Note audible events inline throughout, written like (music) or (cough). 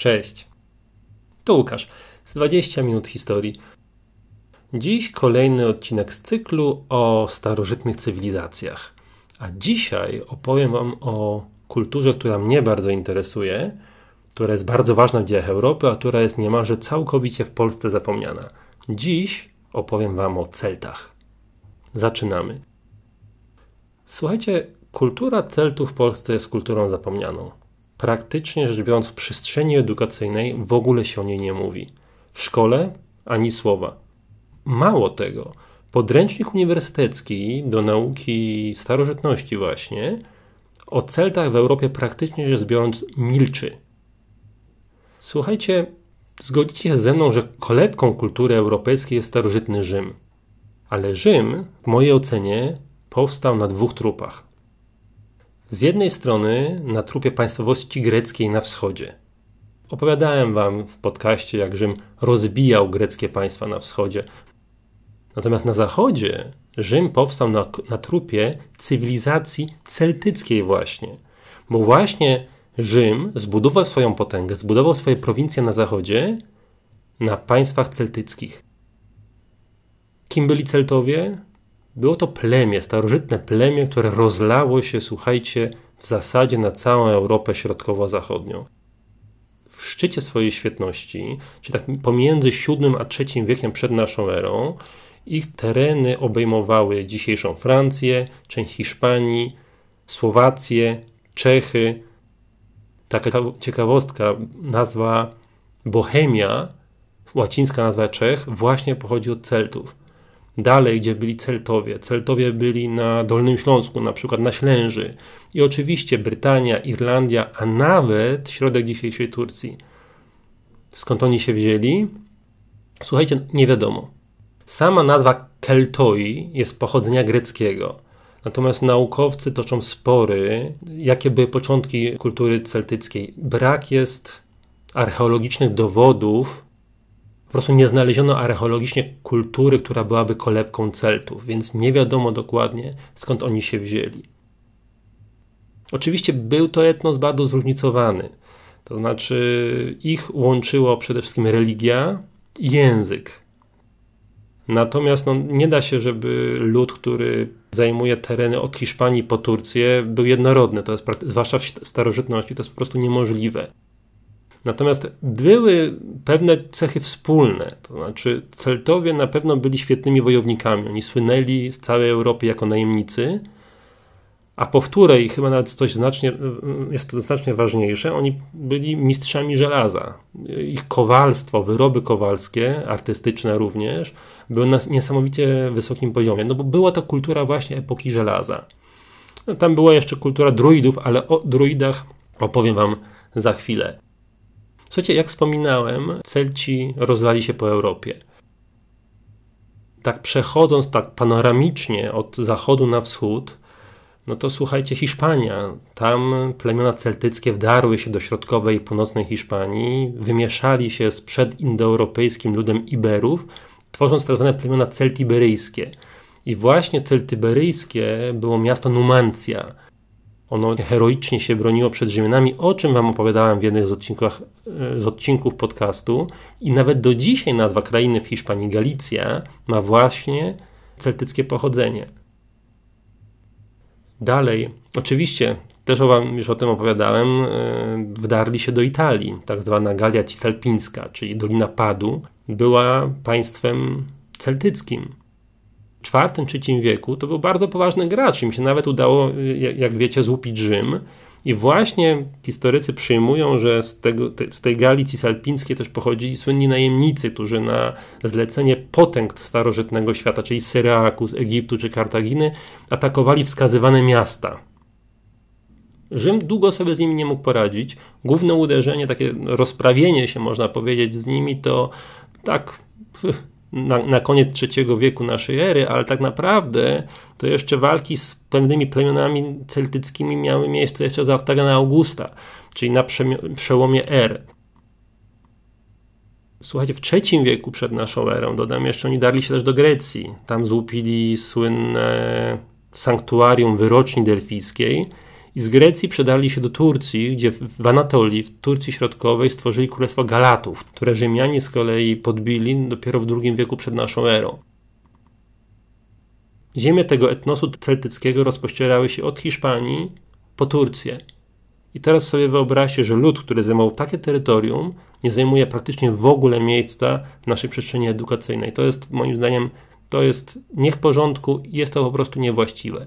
Cześć. To Łukasz z 20 minut historii. Dziś kolejny odcinek z cyklu o starożytnych cywilizacjach. A dzisiaj opowiem Wam o kulturze, która mnie bardzo interesuje, która jest bardzo ważna w dziejach Europy, a która jest niemalże całkowicie w Polsce zapomniana. Dziś opowiem Wam o Celtach. Zaczynamy. Słuchajcie, kultura Celtów w Polsce jest kulturą zapomnianą. Praktycznie rzecz biorąc, w przestrzeni edukacyjnej w ogóle się o niej nie mówi. W szkole ani słowa. Mało tego, podręcznik uniwersytecki do nauki starożytności, właśnie o Celtach w Europie praktycznie rzecz biorąc milczy. Słuchajcie, zgodzicie się ze mną, że kolebką kultury europejskiej jest starożytny Rzym. Ale Rzym, w mojej ocenie, powstał na dwóch trupach. Z jednej strony na trupie państwowości greckiej na wschodzie. Opowiadałem wam w podcaście, jak Rzym rozbijał greckie państwa na wschodzie. Natomiast na zachodzie Rzym powstał na, na trupie cywilizacji celtyckiej właśnie. Bo właśnie Rzym zbudował swoją potęgę, zbudował swoje prowincje na zachodzie na państwach celtyckich. Kim byli Celtowie? Było to plemię, starożytne plemię, które rozlało się, słuchajcie, w zasadzie na całą Europę Środkowo-Zachodnią. W szczycie swojej świetności, czy tak pomiędzy VII a III wiekiem przed naszą erą, ich tereny obejmowały dzisiejszą Francję, część Hiszpanii, Słowację, Czechy. Taka ciekawostka, nazwa Bohemia, łacińska nazwa Czech, właśnie pochodzi od Celtów. Dalej, gdzie byli Celtowie. Celtowie byli na Dolnym Śląsku, na przykład na Ślęży. I oczywiście Brytania, Irlandia, a nawet środek dzisiejszej Turcji. Skąd oni się wzięli? Słuchajcie, nie wiadomo. Sama nazwa Keltoi jest pochodzenia greckiego. Natomiast naukowcy toczą spory, jakie były początki kultury celtyckiej. Brak jest archeologicznych dowodów po prostu nie znaleziono archeologicznie kultury, która byłaby kolebką Celtów, więc nie wiadomo dokładnie skąd oni się wzięli. Oczywiście był to etnos bardzo zróżnicowany. To znaczy, ich łączyło przede wszystkim religia i język. Natomiast no, nie da się, żeby lud, który zajmuje tereny od Hiszpanii po Turcję, był jednorodny. To jest, zwłaszcza w starożytności, to jest po prostu niemożliwe. Natomiast były pewne cechy wspólne, to znaczy Celtowie na pewno byli świetnymi wojownikami. Oni słynęli w całej Europie jako najemnicy, a po wtórej, chyba nawet coś znacznie, jest to znacznie ważniejsze, oni byli mistrzami żelaza. Ich kowalstwo, wyroby kowalskie, artystyczne również, były na niesamowicie wysokim poziomie, no bo była to kultura właśnie epoki żelaza. Tam była jeszcze kultura druidów, ale o druidach opowiem wam za chwilę. Słuchajcie, jak wspominałem, Celci rozlali się po Europie. Tak przechodząc tak panoramicznie od zachodu na wschód, no to słuchajcie, Hiszpania. Tam plemiona celtyckie wdarły się do środkowej i północnej Hiszpanii, wymieszali się z przedindoeuropejskim ludem Iberów, tworząc tak zwane plemiona celtiberyjskie. I właśnie celtyberyjskie było miasto Numancja ono heroicznie się broniło przed Rzymianami, o czym Wam opowiadałem w jednym z, e, z odcinków podcastu. I nawet do dzisiaj nazwa krainy w Hiszpanii, Galicja, ma właśnie celtyckie pochodzenie. Dalej, oczywiście, też Wam już o tym opowiadałem, e, wdarli się do Italii. Tak zwana Galia Cisalpińska, czyli Dolina Padu, była państwem celtyckim IV-III wieku to był bardzo poważny gracz. Im się nawet udało, jak wiecie, złupić Rzym. I właśnie historycy przyjmują, że z, tego, z tej Galii Cisalpińskiej też pochodzili słynni najemnicy, którzy na zlecenie potęg starożytnego świata, czyli Syrakus, Egiptu czy Kartaginy, atakowali wskazywane miasta. Rzym długo sobie z nimi nie mógł poradzić. Główne uderzenie, takie rozprawienie się, można powiedzieć, z nimi to tak (laughs) na, na koniec III wieku naszej ery, ale tak naprawdę to jeszcze walki z pewnymi plemionami celtyckimi miały miejsce jeszcze za Oktagana Augusta, czyli na przełomie R. Słuchajcie, w III wieku przed naszą erą, dodam jeszcze, oni darli się też do Grecji. Tam złupili słynne sanktuarium wyroczni delfijskiej I z Grecji przedali się do Turcji, gdzie w Anatolii, w Turcji Środkowej, stworzyli królestwo Galatów, które Rzymianie z kolei podbili dopiero w II wieku przed naszą erą. Ziemie tego etnosu celtyckiego rozpościerały się od Hiszpanii po Turcję. I teraz sobie wyobraźcie, że lud, który zajmował takie terytorium, nie zajmuje praktycznie w ogóle miejsca w naszej przestrzeni edukacyjnej. To jest moim zdaniem to jest nie w porządku, jest to po prostu niewłaściwe.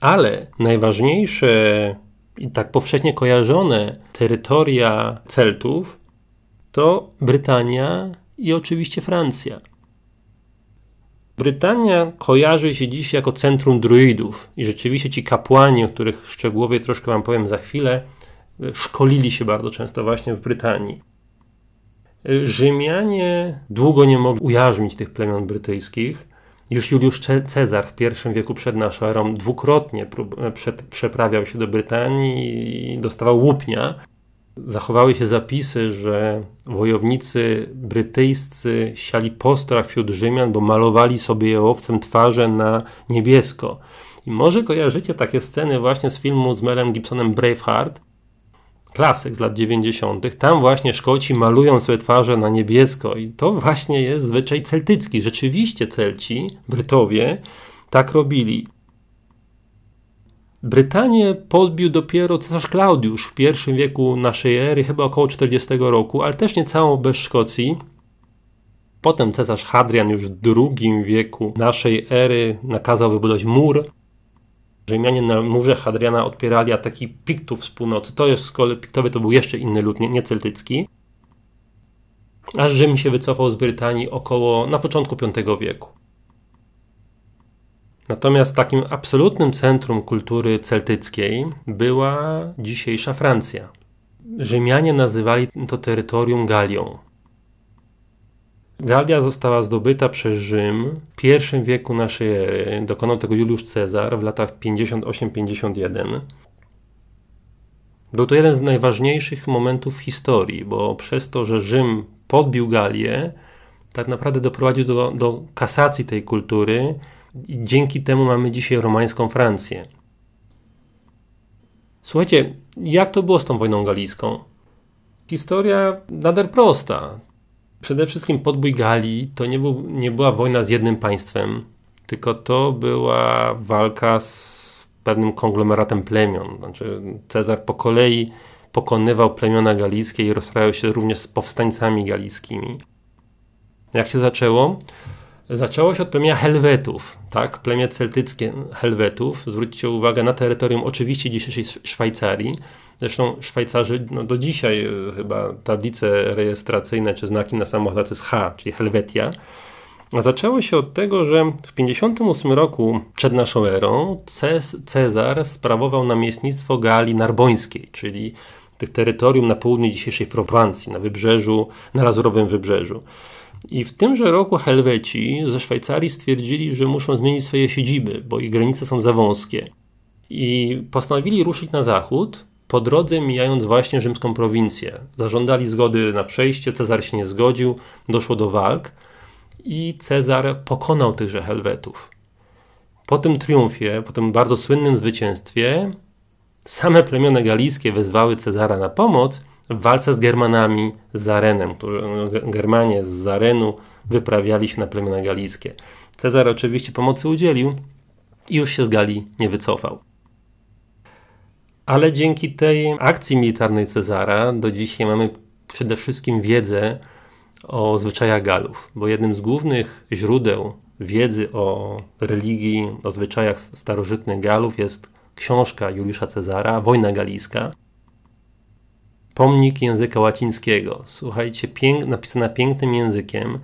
Ale najważniejsze i tak powszechnie kojarzone terytoria Celtów to Brytania i oczywiście Francja. Brytania kojarzy się dziś jako centrum druidów i rzeczywiście ci kapłani, o których szczegółowie troszkę Wam powiem za chwilę, szkolili się bardzo często właśnie w Brytanii. Rzymianie długo nie mogli ujarzmić tych plemion brytyjskich. Już Juliusz Cezar w I wieku przed naszą erą dwukrotnie przed, przeprawiał się do Brytanii i dostawał łupnia. Zachowały się zapisy, że wojownicy brytyjscy siali postrach wśród Rzymian, bo malowali sobie je owcem twarze na niebiesko. I może kojarzycie takie sceny właśnie z filmu z Melem Gibsonem Braveheart, klasyk z lat 90., tam właśnie Szkoci malują sobie twarze na niebiesko i to właśnie jest zwyczaj celtycki. Rzeczywiście Celci, Brytowie, tak robili. Brytanię podbił dopiero cesarz Klaudiusz w pierwszym wieku naszej ery, chyba około 40 roku, ale też nie całą bez Szkocji. Potem cesarz Hadrian już w drugim wieku naszej ery nakazał wybudować mur Rzymianie na murze Hadriana odpierali ataki Piktów z północy. To jest z kolei, Piktowie to był jeszcze inny lud, nie, nie celtycki. Aż Rzym się wycofał z Brytanii około na początku V wieku. Natomiast takim absolutnym centrum kultury celtyckiej była dzisiejsza Francja. Rzymianie nazywali to terytorium Galią. Galia została zdobyta przez Rzym w pierwszym wieku naszej ery. Dokonał tego Juliusz Cezar w latach 58-51. Był to jeden z najważniejszych momentów w historii, bo przez to, że Rzym podbił Galię, tak naprawdę doprowadził do, do kasacji tej kultury i dzięki temu mamy dzisiaj romańską Francję. Słuchajcie, jak to było z tą wojną galijską? Historia nader prosta. Przede wszystkim podbój Galii to nie, był, nie była wojna z jednym państwem, tylko to była walka z pewnym konglomeratem plemion. Znaczy Cezar po kolei pokonywał plemiona galijskie i rozprawiał się również z powstańcami galijskimi. Jak się zaczęło? Zaczęło się od plemienia Helwetów, tak? Plemię celtyckie Helwetów. Zwróćcie uwagę na terytorium oczywiście dzisiejszej Szwajcarii. Zresztą Szwajcarzy no do dzisiaj e, chyba tablice rejestracyjne czy znaki na samochodach to jest H, czyli Helwetia. A zaczęło się od tego, że w 58 roku przed naszą erą Cezar sprawował namiestnictwo Galii Narbońskiej, czyli tych terytorium na południu dzisiejszej Francji, na wybrzeżu, na Lazurowym Wybrzeżu. I w tymże roku Helweci ze Szwajcarii stwierdzili, że muszą zmienić swoje siedziby, bo ich granice są za wąskie. I postanowili ruszyć na zachód, po drodze mijając właśnie rzymską prowincję. Zażądali zgody na przejście, Cezar się nie zgodził, doszło do walk i Cezar pokonał tychże Helwetów. Po tym triumfie, po tym bardzo słynnym zwycięstwie, same plemiona galijskie wezwały Cezara na pomoc w walce z Germanami z Zarenem, którzy Germanie z Zarenu wyprawiali się na plemiona galijskie. Cezar oczywiście pomocy udzielił i już się z Galii nie wycofał. Ale dzięki tej akcji militarnej Cezara do dzisiaj mamy przede wszystkim wiedzę o zwyczajach Galów, bo jednym z głównych źródeł wiedzy o religii, o zwyczajach starożytnych Galów jest książka Juliusza Cezara, Wojna Galijska. Pomnik języka łacińskiego. Słuchajcie, pięk, napisana pięknym językiem.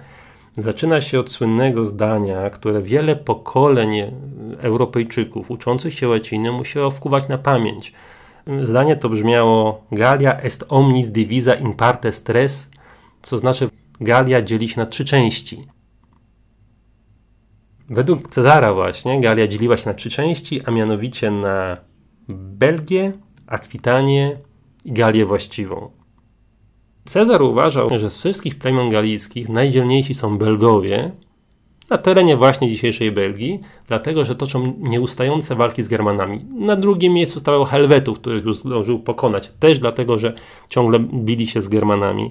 Zaczyna się od słynnego zdania, które wiele pokoleń Europejczyków uczących się łaciny musiało wkuwać na pamięć. Zdanie to brzmiało Galia est omnis divisa in partes tres, co znaczy Galia dzieli się na trzy części. Według Cezara właśnie Galia dzieliła się na trzy części, a mianowicie na Belgię, Akwitanię i Galię właściwą. Cezar uważał, że z wszystkich plemion galijskich najdzielniejsi są Belgowie, na terenie właśnie dzisiejszej Belgii, dlatego że toczą nieustające walki z Germanami. Na drugim miejscu stało Helwetów, których już zdążył pokonać, też dlatego, że ciągle bili się z Germanami.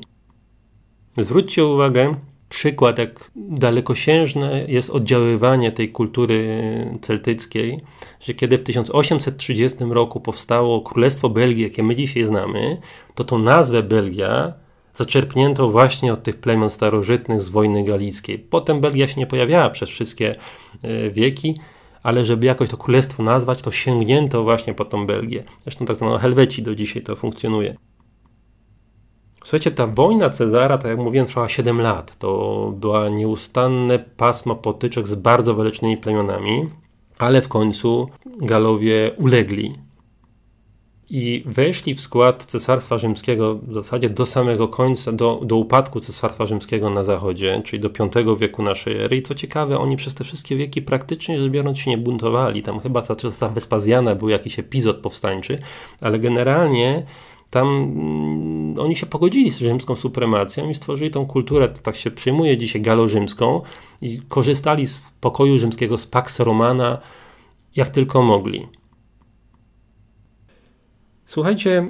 Zwróćcie uwagę, przykład, jak dalekosiężne jest oddziaływanie tej kultury celtyckiej, że kiedy w 1830 roku powstało Królestwo Belgii, jakie my dzisiaj znamy, to tą nazwę Belgia zaczerpnięto właśnie od tych plemion starożytnych z wojny galickiej. Potem Belgia się nie pojawiała przez wszystkie e, wieki, ale żeby jakoś to królestwo nazwać, to sięgnięto właśnie po tą Belgię. Zresztą tak zwaną Helwecji do dzisiaj to funkcjonuje. Słuchajcie, ta wojna Cezara, tak jak mówiłem, trwała 7 lat. To była nieustanne pasmo potyczek z bardzo walecznymi plemionami, ale w końcu Galowie ulegli i weszli w skład Cesarstwa Rzymskiego w zasadzie do samego końca, do, do upadku Cesarstwa Rzymskiego na zachodzie, czyli do V wieku naszej ery. I co ciekawe, oni przez te wszystkie wieki praktycznie rzecz biorąc się nie buntowali. Tam chyba za czasach Wespazjana był jakiś epizod powstańczy, ale generalnie tam mm, oni się pogodzili z rzymską supremacją i stworzyli tą kulturę, tak się przyjmuje dzisiaj galo-rzymską i korzystali z pokoju rzymskiego, z Pax Romana, jak tylko mogli. Słuchajcie,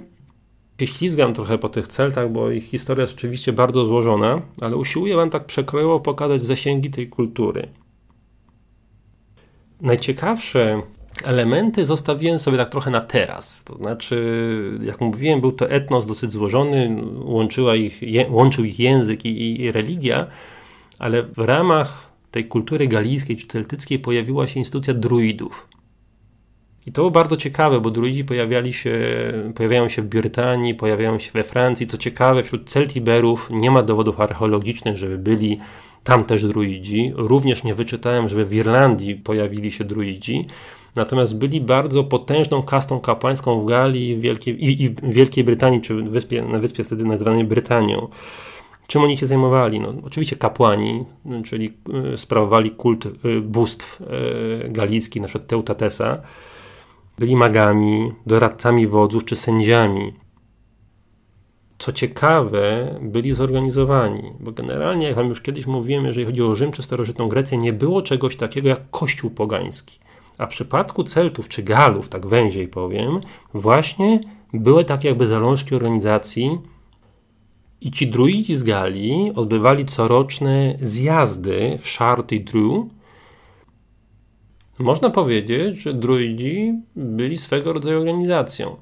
się ślizgam trochę po tych Celtach, bo ich historia jest oczywiście bardzo złożona, ale usiłuję Wam tak przekrojowo pokazać zasięgi tej kultury. Najciekawsze elementy zostawiłem sobie tak trochę na teraz. To znaczy, jak mówiłem, był to etnos dosyć złożony, łączył ich język i, i religia, ale w ramach tej kultury galijskiej czy celtyckiej pojawiła się instytucja druidów. I to było bardzo ciekawe, bo druidzi pojawiali się, pojawiają się w Brytanii, pojawiają się we Francji. Co ciekawe, wśród Celtiberów nie ma dowodów archeologicznych, żeby byli tam też druidzi. Również nie wyczytałem, żeby w Irlandii pojawili się druidzi. Natomiast byli bardzo potężną kastą kapłańską w Galii Wielkiej, i, i Wielkiej Brytanii, czy wyspie, na wyspie wtedy nazywanej Brytanią. Czym oni się zajmowali? No, oczywiście kapłani, czyli y, sprawowali kult y, bóstw y, galickich, na przykład Teutatesa byli magami, doradcami wodzów czy sędziami. Co ciekawe, byli zorganizowani, bo generalnie, jak Wam już kiedyś mówiłem, jeżeli chodzi o Rzym czy starożytną Grecję, nie było czegoś takiego jak kościół pogański. A w przypadku Celtów czy Galów, tak węziej powiem, właśnie były takie jakby zalążki organizacji i ci druidzi z Galii odbywali coroczne zjazdy w Charty Dru, można powiedzieć, że druidzi byli swego rodzaju organizacją.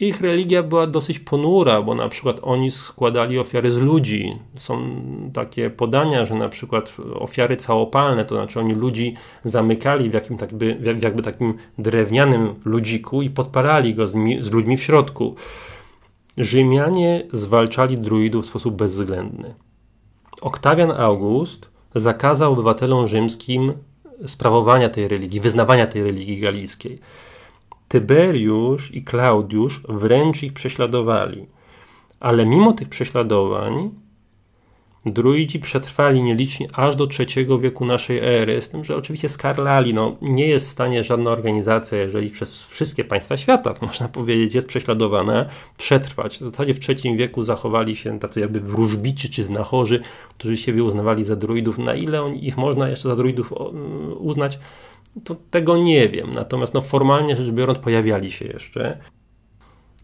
Ich religia była dosyć ponura, bo na przykład oni składali ofiary z ludzi. Są takie podania, że na przykład ofiary całopalne, to znaczy oni ludzi zamykali w, jakim takby, w jakby takim drewnianym ludziku i podpalali go z, z ludźmi w środku. Rzymianie zwalczali druidów w sposób bezwzględny. Oktawian August zakazał obywatelom rzymskim sprawowania tej religii, wyznawania tej religii galijskiej. Tyberiusz i Klaudiusz wręcz ich prześladowali. Ale mimo tych prześladowań druidzi przetrwali nielicznie aż do III wieku naszej ery, z tym, że oczywiście skarlali, no, nie jest w stanie żadna organizacja, jeżeli przez wszystkie państwa świata, można powiedzieć, jest prześladowana, przetrwać. W zasadzie w III wieku zachowali się tacy jakby wróżbici czy znachorzy, którzy siebie uznawali za druidów. Na ile ich można jeszcze za druidów uznać, to tego nie wiem. Natomiast no, formalnie rzecz biorąc pojawiali się jeszcze.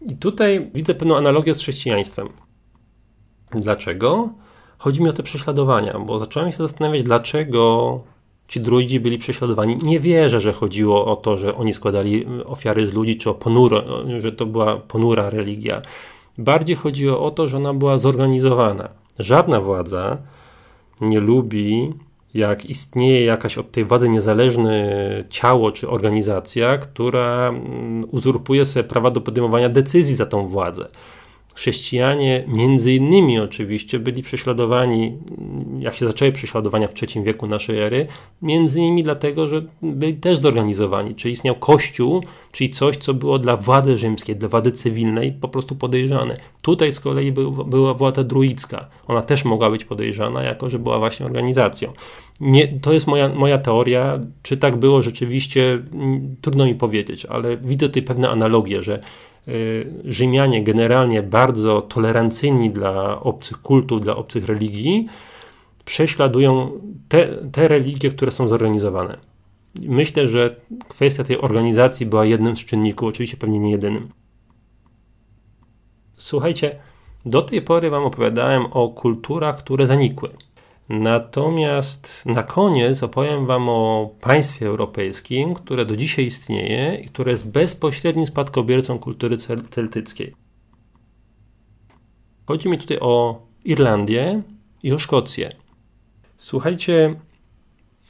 I tutaj widzę pewną analogię z chrześcijaństwem. Dlaczego? Chodzi mi o te prześladowania, bo zacząłem się zastanawiać, dlaczego ci druidzi byli prześladowani. Nie wierzę, że chodziło o to, że oni składali ofiary z ludzi, czy o ponuro, że to była ponura religia. Bardziej chodziło o to, że ona była zorganizowana. Żadna władza nie lubi, jak istnieje jakaś od tej władzy niezależne ciało czy organizacja, która uzurpuje sobie prawa do podejmowania decyzji za tą władzę. Chrześcijanie, między innymi oczywiście, byli prześladowani, jak się zaczęły prześladowania w III wieku naszej ery, między innymi dlatego, że byli też zorganizowani, czyli istniał kościół, czyli coś, co było dla władzy rzymskiej, dla władzy cywilnej po prostu podejrzane. Tutaj z kolei był, była władza druicka. Ona też mogła być podejrzana, jako że była właśnie organizacją. Nie, to jest moja, moja teoria. Czy tak było rzeczywiście, trudno mi powiedzieć, ale widzę tutaj pewne analogie, że Rzymianie generalnie bardzo tolerancyjni dla obcych kultów, dla obcych religii, prześladują te, te religie, które są zorganizowane. Myślę, że kwestia tej organizacji była jednym z czynników, oczywiście pewnie nie jedynym. Słuchajcie, do tej pory Wam opowiadałem o kulturach, które zanikły. Natomiast na koniec opowiem Wam o państwie europejskim, które do dzisiaj istnieje i które jest bezpośrednim spadkobiercą kultury celtyckiej. Chodzi mi tutaj o Irlandię i o Szkocję. Słuchajcie,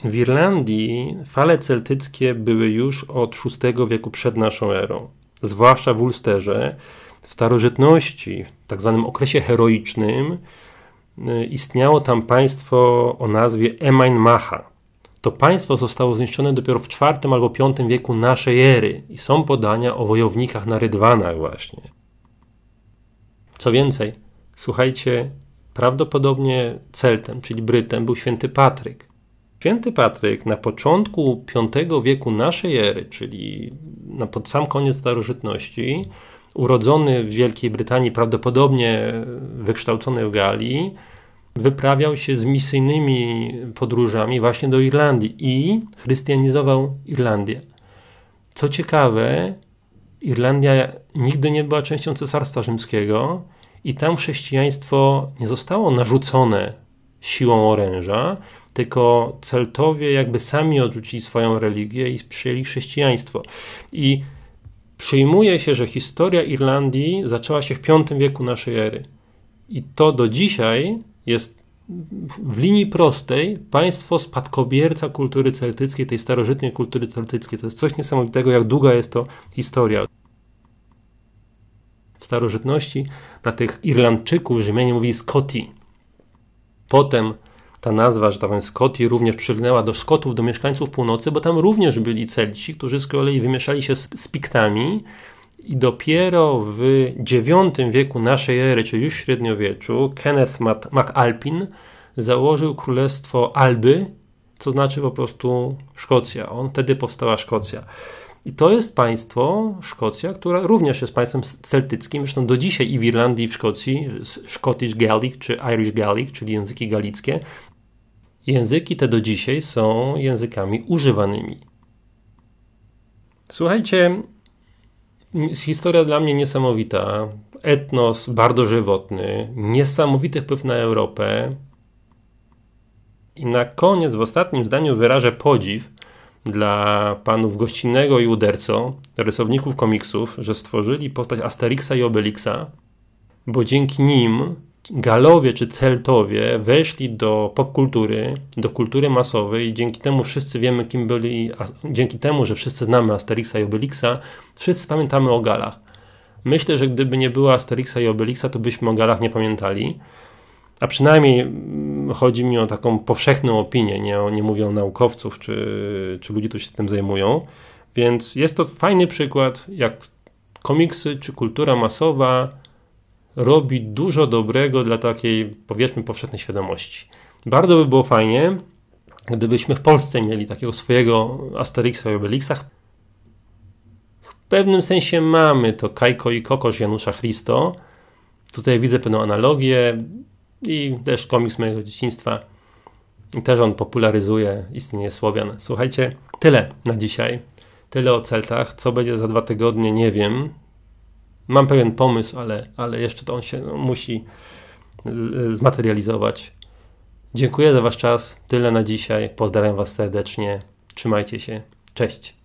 w Irlandii fale celtyckie były już od VI wieku przed naszą erą, zwłaszcza w Ulsterze. W starożytności, w tak zwanym okresie heroicznym, istniało tam państwo o nazwie Emain Macha. To państwo zostało zniszczone dopiero w IV albo V wieku naszej ery i są podania o wojownikach na rydwanach właśnie. Co więcej, słuchajcie, prawdopodobnie Celtem, czyli Brytem, był święty Patryk. Święty Patryk na początku V wieku naszej ery, czyli na pod sam koniec starożytności, urodzony w Wielkiej Brytanii, prawdopodobnie wykształcony w Galii, wyprawiał się z misyjnymi podróżami właśnie do Irlandii i chrystianizował Irlandię. Co ciekawe, Irlandia nigdy nie była częścią Cesarstwa Rzymskiego i tam chrześcijaństwo nie zostało narzucone siłą oręża, tylko Celtowie jakby sami odrzucili swoją religię i przyjęli chrześcijaństwo. I przyjmuje się, że historia Irlandii zaczęła się w V wieku naszej ery. I to do dzisiaj jest w linii prostej państwo spadkobierca kultury celtyckiej, tej starożytnej kultury celtyckiej. To jest coś niesamowitego, jak długa jest to historia. W starożytności na tych Irlandczyków Rzymianie mówili Scoti. Potem ta nazwa, że tak powiem, Skoti również przygnęła do Szkotów, do mieszkańców północy, bo tam również byli Celci, którzy z kolei wymieszali się z, z Piktami i dopiero w IX wieku naszej ery, czyli już w średniowieczu, Kenneth MacAlpin założył królestwo Alby, co znaczy po prostu Szkocja. On wtedy powstała Szkocja. I to jest państwo, Szkocja, która również jest państwem celtyckim. Zresztą do dzisiaj i w Irlandii, i w Szkocji, Scottish Gaelic czy Irish Gaelic, czyli języki galickie, Języki te do dzisiaj są językami używanymi. Słuchajcie, historia dla mnie niesamowita. Etnos bardzo żywotny, niesamowity wpływ na Europę. I na koniec, w ostatnim zdaniu, wyrażę podziw dla panów Gościnnego i Uderco, rysowników komiksów, że stworzyli postać Asterixa i Obelixa, bo dzięki nim Galowie czy Celtowie weszli do popkultury, do kultury masowej i dzięki temu wszyscy wiemy, kim byli, dzięki temu, że wszyscy znamy Asterixa i Obelixa, wszyscy pamiętamy o Galach. Myślę, że gdyby nie było Asterixa i Obelixa, to byśmy o Galach nie pamiętali. A przynajmniej mm, chodzi mi o taką powszechną opinię, nie, nie mówię o naukowców czy, czy ludzi, którzy się tym zajmują. Więc jest to fajny przykład, jak komiksy czy kultura masowa robi dużo dobrego dla takiej, powiedzmy, powszechnej świadomości. Bardzo by było fajnie, gdybyśmy w Polsce mieli takiego swojego Asterixa i Obelixa. W pewnym sensie mamy to Kajko i Kokosz Janusza Christo. Tutaj widzę pewną analogię i też komiks mojego dzieciństwa. I też on popularyzuje istnienie Słowian. Słuchajcie, tyle na dzisiaj. Tyle o Celtach. Co będzie za dwa tygodnie, nie wiem. Mam pewien pomysł, ale, ale jeszcze to on się no, musi zmaterializować. Dziękuję za Wasz czas. Tyle na dzisiaj. Pozdrawiam Was serdecznie. Trzymajcie się. Cześć.